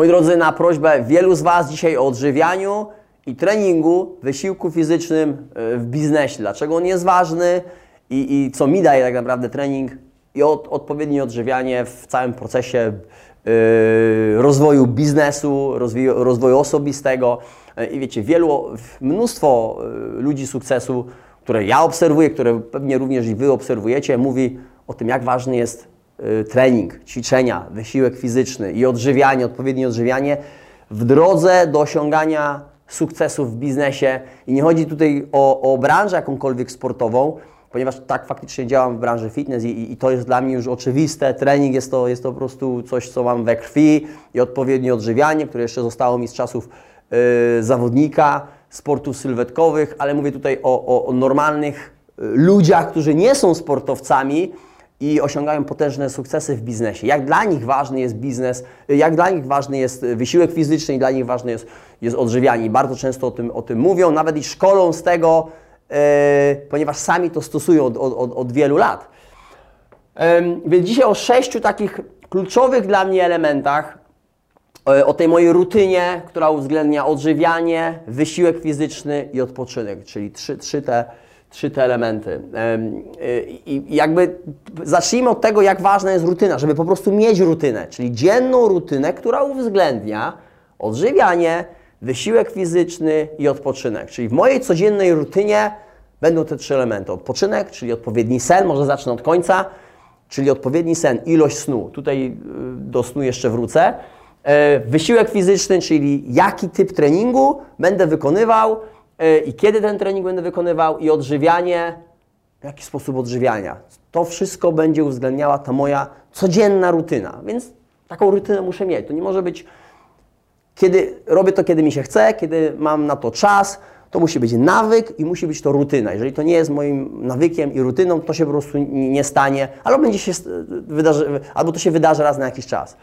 Moi drodzy, na prośbę wielu z Was dzisiaj o odżywianiu i treningu, wysiłku fizycznym e, w biznesie. Dlaczego on jest ważny i, i co mi daje tak naprawdę trening i od, odpowiednie odżywianie w całym procesie yy, rozwoju biznesu, rozwoju, rozwoju osobistego. Yy, I wiecie, wielu, mnóstwo ludzi sukcesu, które ja obserwuję, które pewnie również i Wy obserwujecie, mówi o tym, jak ważny jest trening, ćwiczenia, wysiłek fizyczny i odżywianie, odpowiednie odżywianie w drodze do osiągania sukcesów w biznesie. I nie chodzi tutaj o, o branżę jakąkolwiek sportową, ponieważ tak faktycznie działam w branży fitness i, i, to jest dla mnie już oczywiste. Trening jest to, jest to po prostu coś, co mam we krwi i odpowiednie odżywianie, które jeszcze zostało mi z czasów yy, zawodnika sportów sylwetkowych, ale mówię tutaj o, o, o normalnych yy, ludziach, którzy nie są sportowcami, i osiągają potężne sukcesy w biznesie. Jak dla nich ważny jest biznes, jak dla nich ważny jest wysiłek fizyczny i dla nich ważne jest, jest odżywianie. I bardzo często o tym, o tym mówią, nawet i szkolą z tego, E, ponieważ sami to stosują od, od, od wielu lat. Więc dzisiaj o sześciu takich kluczowych dla mnie elementach, e, o tej mojej rutynie, która uwzględnia odżywianie, wysiłek fizyczny i odpoczynek, czyli trzy, trzy, te, trzy te elementy. E, I jakby zacznijmy od tego, jak ważna jest rutyna, żeby po prostu mieć rutynę, czyli dzienną rutynę, która uwzględnia odżywianie, wysiłek fizyczny i odpoczynek. Czyli w mojej codziennej rutynie będą te trzy elementy. Odpoczynek, czyli odpowiedni sen, może zacznę od końca, czyli odpowiedni sen, ilość snu. Tutaj y, do snu jeszcze wrócę. E, wysiłek fizyczny, czyli jaki typ treningu będę wykonywał i kiedy ten trening będę wykonywał i odżywianie, jaki sposób odżywiania. To wszystko będzie uwzględniała ta moja codzienna rutyna, więc taką rutynę muszę mieć. To nie może być kiedy robię to, kiedy mi się chce, kiedy mam na to czas, to musi być nawyk i musi być to rutyna. Jeżeli to nie jest moim nawykiem i rutyną, to się po prostu nie stanie, albo, będzie się wydarzy, albo to się wydarzy raz na jakiś czas.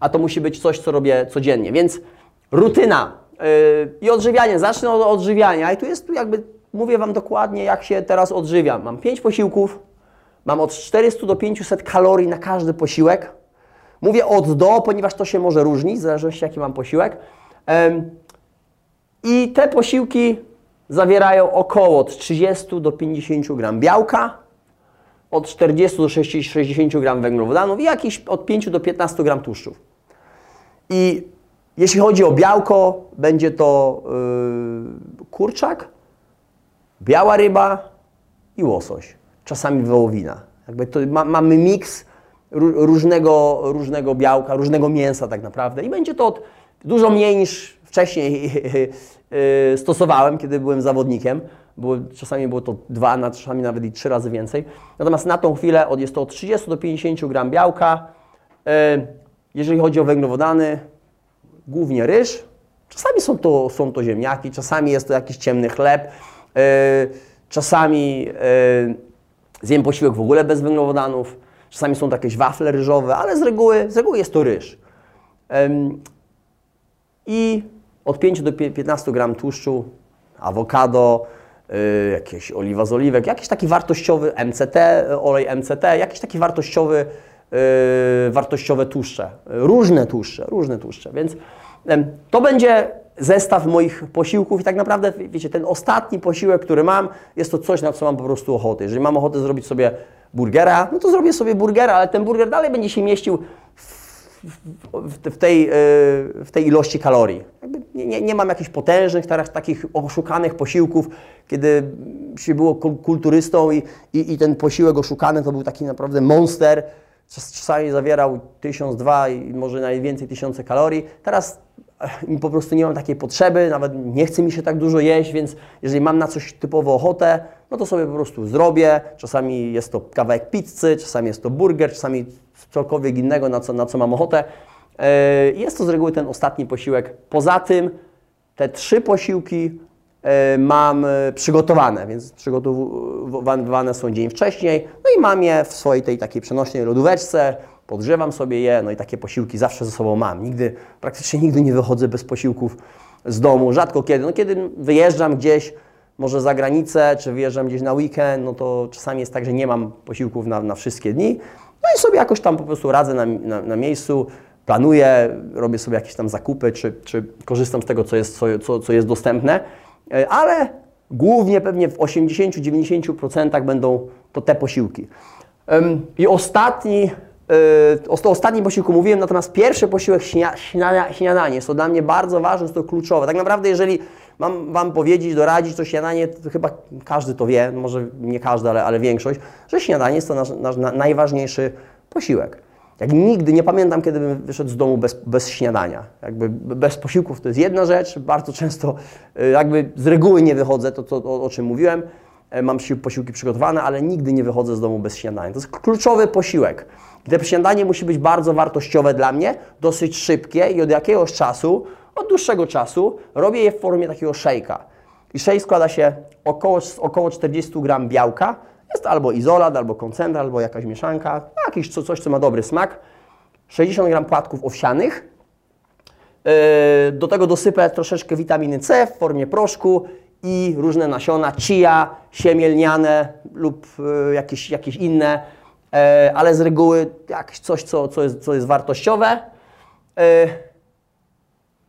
A to musi być coś, co robię codziennie. Więc rutyna i odżywianie. Zacznę od odżywiania i tu jest, tu jakby mówię Wam dokładnie, jak się teraz odżywiam. Mam 5 posiłków, mam od 400 do 500 kalorii na każdy posiłek. Mówię od do, ponieważ to się może różnić, w zależności jaki mam posiłek. I te posiłki zawierają około od 30 do 50 gram białka, od 40 do 60 gram węglowodanów i jakieś od 5 do 15 gram tłuszczów. I jeśli chodzi o białko, będzie to yy, kurczak, biała ryba i łosoś, czasami wołowina. Jakby to ma, mamy miks różnego, różnego białka, różnego mięsa tak naprawdę i będzie to od, dużo mniej niż wcześniej y, stosowałem, kiedy byłem zawodnikiem. Było, czasami było to dwa, czasami nawet i trzy razy więcej. Natomiast na tą chwilę jest to od 30 do 50 gram białka. Y, jeżeli chodzi o węglowodany, głównie ryż. Czasami są to, są to ziemniaki, czasami jest to jakiś ciemny chleb, y, czasami zjem posiłek w ogóle bez węglowodanów, czasami są to jakieś wafle ryżowe, ale z reguły, z reguły jest to ryż. I od 5 do 15 gram tłuszczu, awokado, yy, jakieś oliwa z oliwek, jakiś taki wartościowy MCT, olej MCT, jakiś taki wartościowy, wartościowe tłuszcze. Różne tłuszcze, różne tłuszcze. Więc to będzie zestaw moich posiłków i tak naprawdę, wiecie, ten ostatni posiłek, który mam, jest to coś, na co mam po prostu ochotę. Jeżeli mam ochotę zrobić sobie burgera, no to zrobię sobie burgera, ale ten burger dalej będzie się mieścił w, tej, e, w tej ilości kalorii. Nie, nie, nie, mam jakichś potężnych, teraz takich oszukanych posiłków, kiedy się było kulturystą i, i, i ten posiłek oszukany to był taki naprawdę monster. Czasami zawierał tysiąc, dwa i może najwięcej tysiące kalorii. Teraz po prostu nie mam takiej potrzeby, nawet nie chce mi się tak dużo jeść, więc jeżeli mam na coś typowo ochotę, no to sobie po prostu zrobię. Czasami jest to kawałek pizzy, czasami jest to burger, czasami cokolwiek innego, na co, na co mam ochotę. E, jest to z reguły ten ostatni posiłek. Poza tym te trzy posiłki e, mam e, przygotowane, więc przygotowane są dzień wcześniej, no i mam je w swojej tej takiej przenośnej lodóweczce, podgrzewam sobie je, no i takie posiłki zawsze ze sobą mam. Nigdy, praktycznie nigdy nie wychodzę bez posiłków z domu, rzadko kiedy. No kiedy wyjeżdżam gdzieś, może za granicę, czy wyjeżdżam gdzieś na weekend, no to czasami jest tak, że nie mam posiłków na, na wszystkie dni. No i sobie jakoś tam po prostu radzę na, na, na miejscu. planuję, robię sobie jakieś tam zakupy, czy, czy korzystam z tego, co jest, co, co, jest dostępne, e, ale głównie pewnie w 80-90% będą to te posiłki. I ostatni, e, o ostatnim posiłku mówiłem, natomiast pierwszy posiłek śniadanie, śniadanie jest to dla mnie bardzo ważne, jest to kluczowe. Tak naprawdę, jeżeli mam Wam powiedzieć, doradzić to śniadanie, to chyba każdy to wie, może nie każdy, ale, ale większość, że śniadanie jest to nasz, nasz najważniejszy posiłek. Jak nigdy nie pamiętam, kiedy bym wyszedł z domu bez, bez śniadania. Jakby bez posiłków to jest jedna rzecz, bardzo często y, jakby z reguły nie wychodzę, to, to o, o czym mówiłem. E, mam posiłki przygotowane, ale nigdy nie wychodzę z domu bez śniadania. To jest kluczowy posiłek. To śniadanie musi być bardzo wartościowe dla mnie, dosyć szybkie i od jakiegoś czasu, od dłuższego czasu, robię je w formie takiego szejka. I shake składa się około, około 40 gram białka, jest albo izolat, albo koncentrat, albo jakaś mieszanka, jakieś coś, co ma dobry smak. 60 gram płatków owsianych. Yy, do tego dosypę troszeczkę witaminy C w formie proszku i różne nasiona, chia, siemielniane lub yy, jakieś, jakieś inne, yy, ale z reguły jakieś coś, co, co, jest, co jest wartościowe.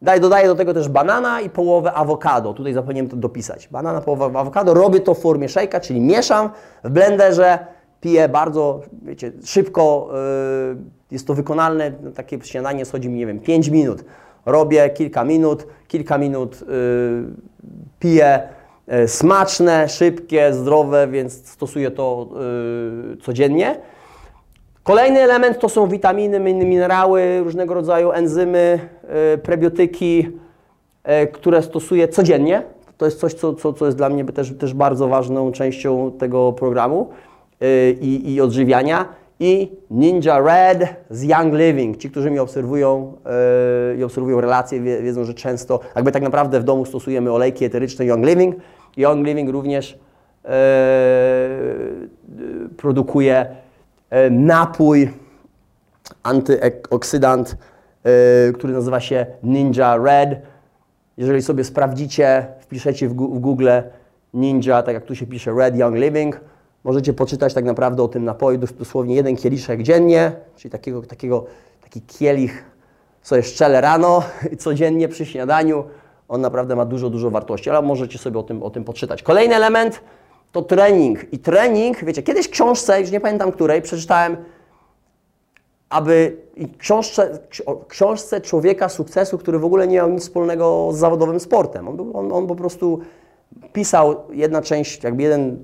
Daj, dodaję do tego też banana i połowę awokado. Tutaj zapomniałem to dopisać. Banana, połowę awokado. Robię to w formie szejka, czyli mieszam w blenderze, piję bardzo, wiecie, szybko. Yy, jest to wykonalne. Takie śniadanie schodzi mi, nie wiem, 5 minut. Robię kilka minut, kilka minut yy, piję. Yy, smaczne, szybkie, zdrowe, więc stosuję to codziennie. Kolejny element to są witaminy, minerały, różnego rodzaju enzymy, e, prebiotyki, e, które stosuję codziennie. To jest coś, co, co, co jest dla mnie też, też bardzo ważną częścią tego programu e, i, i odżywiania. I Ninja Red z Young Living. Ci, którzy mnie obserwują i obserwują relacje, wiedzą, że często, jakby tak naprawdę w domu stosujemy olejki eteryczne Young Living. Young Living również produkuje napój, antyoksydant, e, który nazywa się Ninja Red. Jeżeli sobie sprawdzicie, wpiszecie w Google Ninja, tak jak tu się pisze Red Young Living, możecie poczytać tak naprawdę o tym napoju, dosłownie jeden kieliszek dziennie, czyli takiego, takiego, taki kielich sobie szczelę rano codziennie przy śniadaniu. On naprawdę ma dużo, dużo wartości, ale możecie sobie o tym, o tym poczytać. Kolejny element to trening. I trening, wiecie, kiedyś w książce, już nie pamiętam której, przeczytałem, aby książce, książce człowieka sukcesu, który w ogóle nie miał nic wspólnego z zawodowym sportem. On, on, on po prostu pisał, jedna część, jakby jeden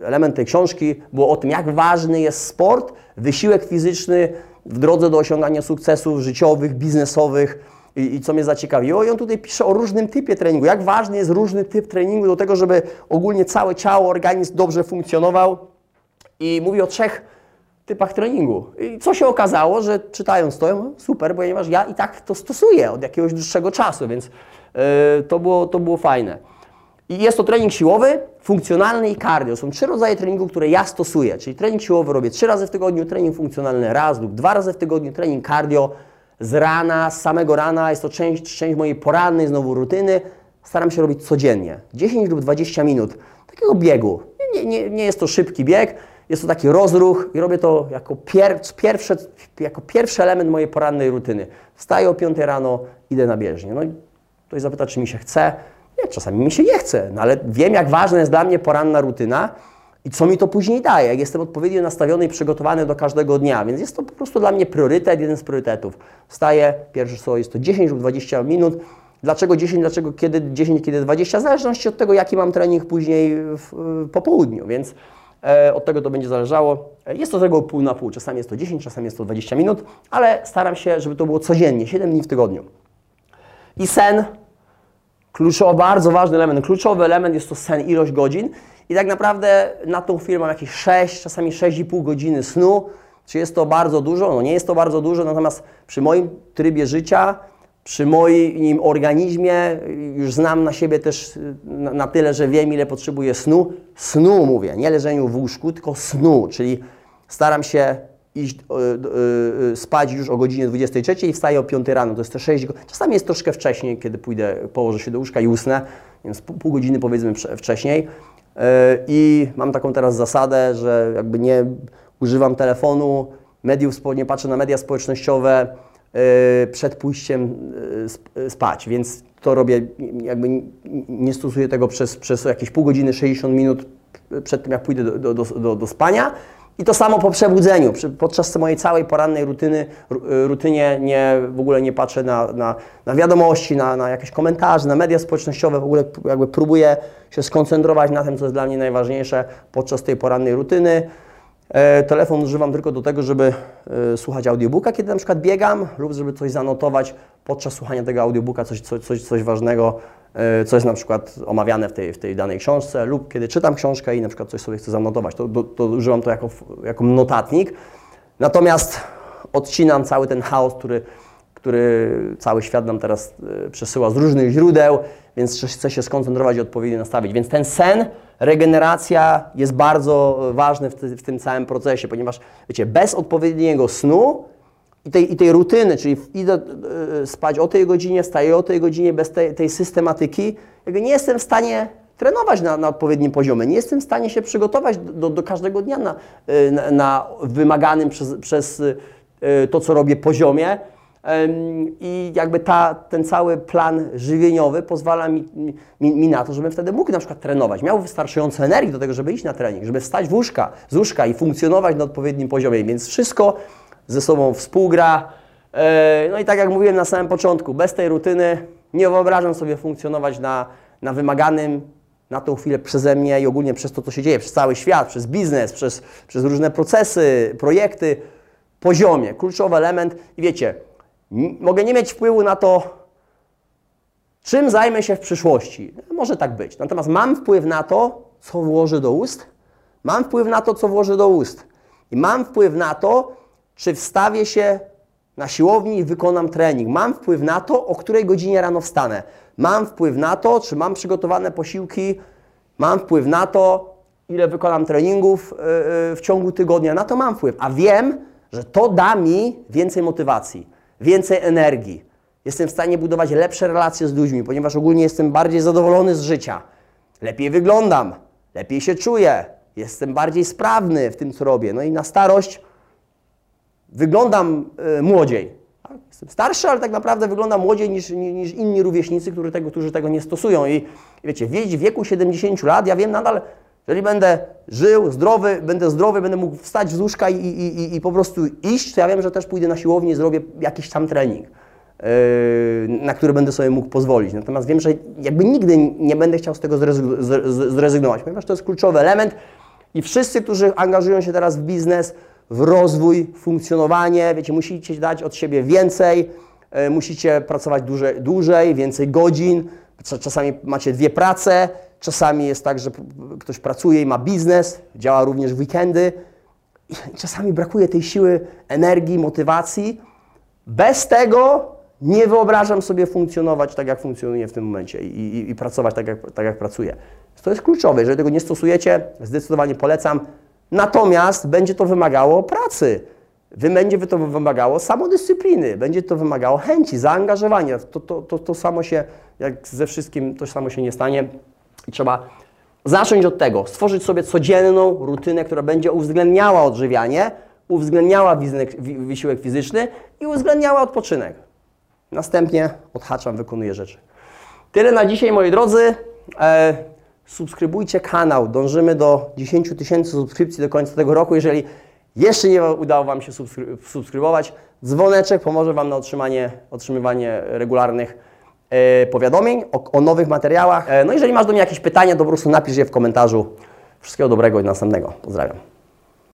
element tej książki było o tym, jak ważny jest sport, wysiłek fizyczny w drodze do osiągania sukcesów życiowych, biznesowych, i, I, co mnie zaciekawiło, i on tutaj pisze o różnym typie treningu. Jak ważny jest różny typ treningu do tego, żeby ogólnie całe ciało, organizm dobrze funkcjonował. I mówi o trzech typach treningu. I co się okazało, że czytając to, super, ponieważ ja i tak to stosuję od jakiegoś dłuższego czasu, więc yy, to, było, to było fajne. I jest to trening siłowy, funkcjonalny i cardio. Są trzy rodzaje treningu, które ja stosuję. Czyli trening siłowy robię trzy razy w tygodniu, trening funkcjonalny raz lub dwa razy w tygodniu, trening cardio z rana, z samego rana, jest to część, część mojej porannej znowu rutyny. Staram się robić codziennie, 10 lub 20 minut takiego biegu. Nie, nie, nie jest to szybki bieg, jest to taki rozruch i robię to jako, pier, pierwsze, jako pierwszy element mojej porannej rutyny. Wstaję o 5 rano, idę na bieżnię. No i ktoś zapyta, czy mi się chce. Nie, czasami mi się nie chce, no ale wiem, jak ważna jest dla mnie poranna rutyna i co mi to później daje, jak jestem odpowiednio nastawiony i przygotowany do każdego dnia. Więc jest to po prostu dla mnie priorytet, jeden z priorytetów. Wstaję, pierwsze słowo jest to 10 lub 20 minut. Dlaczego 10, dlaczego kiedy 10, kiedy 20? W zależności od tego, jaki mam trening później w, po południu, więc e, od tego to będzie zależało. Jest to z reguły pół na pół. Czasami jest to 10, czasami jest to 20 minut, ale staram się, żeby to było codziennie, 7 dni w tygodniu. I sen, kluczowy, bardzo ważny element. Kluczowy element jest to sen, ilość godzin. I tak naprawdę na tą chwilę mam jakieś 6, czasami 6,5 godziny snu. Czy jest to bardzo dużo? No nie jest to bardzo dużo, natomiast przy moim trybie życia, przy moim organizmie, już znam na siebie też na, tyle, że wiem ile potrzebuję snu. Snu mówię, nie leżeniu w łóżku, tylko snu, czyli staram się iść y, y, spać już o godzinie 23 i wstaję o 5 rano, to jest te 6 godzin. Czasami jest troszkę wcześniej, kiedy pójdę, położę się do łóżka i usnę, więc pół godziny powiedzmy wcześniej. E, I mam taką teraz zasadę, że jakby nie używam telefonu, mediów, nie patrzę na media społecznościowe, e, przed pójściem e, sp- spać, więc to robię, jakby nie- stosuję tego przez, przez jakieś pół godziny, 60 minut przed tym, jak pójdę do, do, do, do spania. I to samo po przebudzeniu. Podczas mojej całej porannej rutyny, ru- rutynie nie, w ogóle nie patrzę na, na, na wiadomości, na, na jakieś komentarze, na media społecznościowe. W ogóle jakby próbuję się skoncentrować na tym, co jest dla mnie najważniejsze podczas tej porannej rutyny. E, telefon używam tylko do tego, żeby e, słuchać audiobooka, kiedy na przykład biegam, lub żeby coś zanotować podczas słuchania tego audiobooka, coś, coś, coś, coś ważnego, co jest na przykład omawiane w tej, w tej danej książce, lub kiedy czytam książkę i na przykład coś sobie chcę zanotować, to, to, to używam to jako, jako notatnik. Natomiast odcinam cały ten chaos, który, który cały świat nam teraz e, przesyła z różnych źródeł, więc chcę się skoncentrować i odpowiednio nastawić. Więc ten sen, regeneracja jest bardzo ważny w, ty, w tym całym procesie, ponieważ wiecie, bez odpowiedniego snu i tej, i tej rutyny, czyli idę e, spać o tej godzinie, wstaję o tej godzinie, bez tej, tej systematyki, jakby nie jestem w stanie trenować na, na odpowiednim poziomie. Nie jestem w stanie się przygotować do, do każdego dnia na, y, na, na wymaganym przez, przez y, to, co robię poziomie. I jakby ta, ten cały plan żywieniowy pozwala mi, mi, mi na to, żebym wtedy mógł na przykład trenować. Miał wystarczająco energii do tego, żeby iść na trening, żeby wstać w łóżka, z łóżka i funkcjonować na odpowiednim poziomie. Więc wszystko ze sobą współgra. Yy, No i tak jak mówiłem na samym początku, bez tej rutyny nie wyobrażam sobie funkcjonować na, na wymaganym na tą chwilę przeze mnie i ogólnie przez to, co się dzieje, przez cały świat, przez biznes, przez, przez różne procesy, projekty, poziomie. Kluczowy element i wiecie, mogę nie mieć wpływu na to, czym zajmę się w przyszłości. Może tak być. Natomiast mam wpływ na to, co włożę do ust. Mam wpływ na to, co włożę do ust. I mam wpływ na to, czy wstawię się na siłowni i wykonam trening. Mam wpływ na to, o której godzinie rano wstanę. Mam wpływ na to, czy mam przygotowane posiłki. Mam wpływ na to, ile wykonam treningów yy, yy, w ciągu tygodnia. Na to mam wpływ. A wiem, że to da mi więcej motywacji, więcej energii. Jestem w stanie budować lepsze relacje z ludźmi, ponieważ ogólnie jestem bardziej zadowolony z życia. Lepiej wyglądam, lepiej się czuję, jestem bardziej sprawny w tym, co robię. No i na starość wyglądam y, młodziej. Tak? Jestem starszy, ale tak naprawdę wyglądam młodziej niż, ni- niż inni rówieśnicy, którzy tego, którzy tego nie stosują. I wiecie, w wie- w wieku 70 lat ja wiem nadal, jeżeli będę żył, zdrowy, będę zdrowy, będę mógł wstać z łóżka i, i, i, i po prostu iść, to ja wiem, że też pójdę na siłownię i zrobię jakiś tam trening, yy, na który będę sobie mógł pozwolić. Natomiast wiem, że jakby nigdy nie będę chciał z tego zrezygnować, ponieważ to jest kluczowy element i wszyscy, którzy angażują się teraz w biznes, w rozwój, funkcjonowanie, wiecie, musicie dać od siebie więcej, e, musicie pracować dłużej, dłużej więcej godzin, Cza- czasami macie dwie prace, czasami jest tak, że ktoś pracuje i ma biznes, działa również w weekendy i czasami brakuje tej siły, energii, motywacji. Bez tego nie wyobrażam sobie funkcjonować tak, jak funkcjonuję w tym momencie i, i, i pracować tak jak, tak, jak pracuję. To jest kluczowe. Jeżeli tego nie stosujecie, zdecydowanie polecam. Natomiast będzie to wymagało pracy. Będzie to wymagało samodyscypliny, będzie to wymagało chęci, zaangażowania. To, to, to, to samo się, jak ze wszystkim, to samo się nie stanie. I trzeba zacząć od tego, stworzyć sobie codzienną rutynę, która będzie uwzględniała odżywianie, uwzględniała wysiłek fizyczny i uwzględniała odpoczynek. Następnie odhaczam, wykonuję rzeczy. Tyle na dzisiaj, moi drodzy. Subskrybujcie kanał. Dążymy do 10 tysięcy subskrypcji do końca tego roku. Jeżeli jeszcze nie udało Wam się subskry- subskrybować, dzwoneczek pomoże Wam na otrzymanie, otrzymywanie regularnych e, powiadomień o, o nowych materiałach. E, no jeżeli masz do mnie jakieś pytania, to po prostu napisz je w komentarzu. Wszystkiego dobrego i następnego. Pozdrawiam.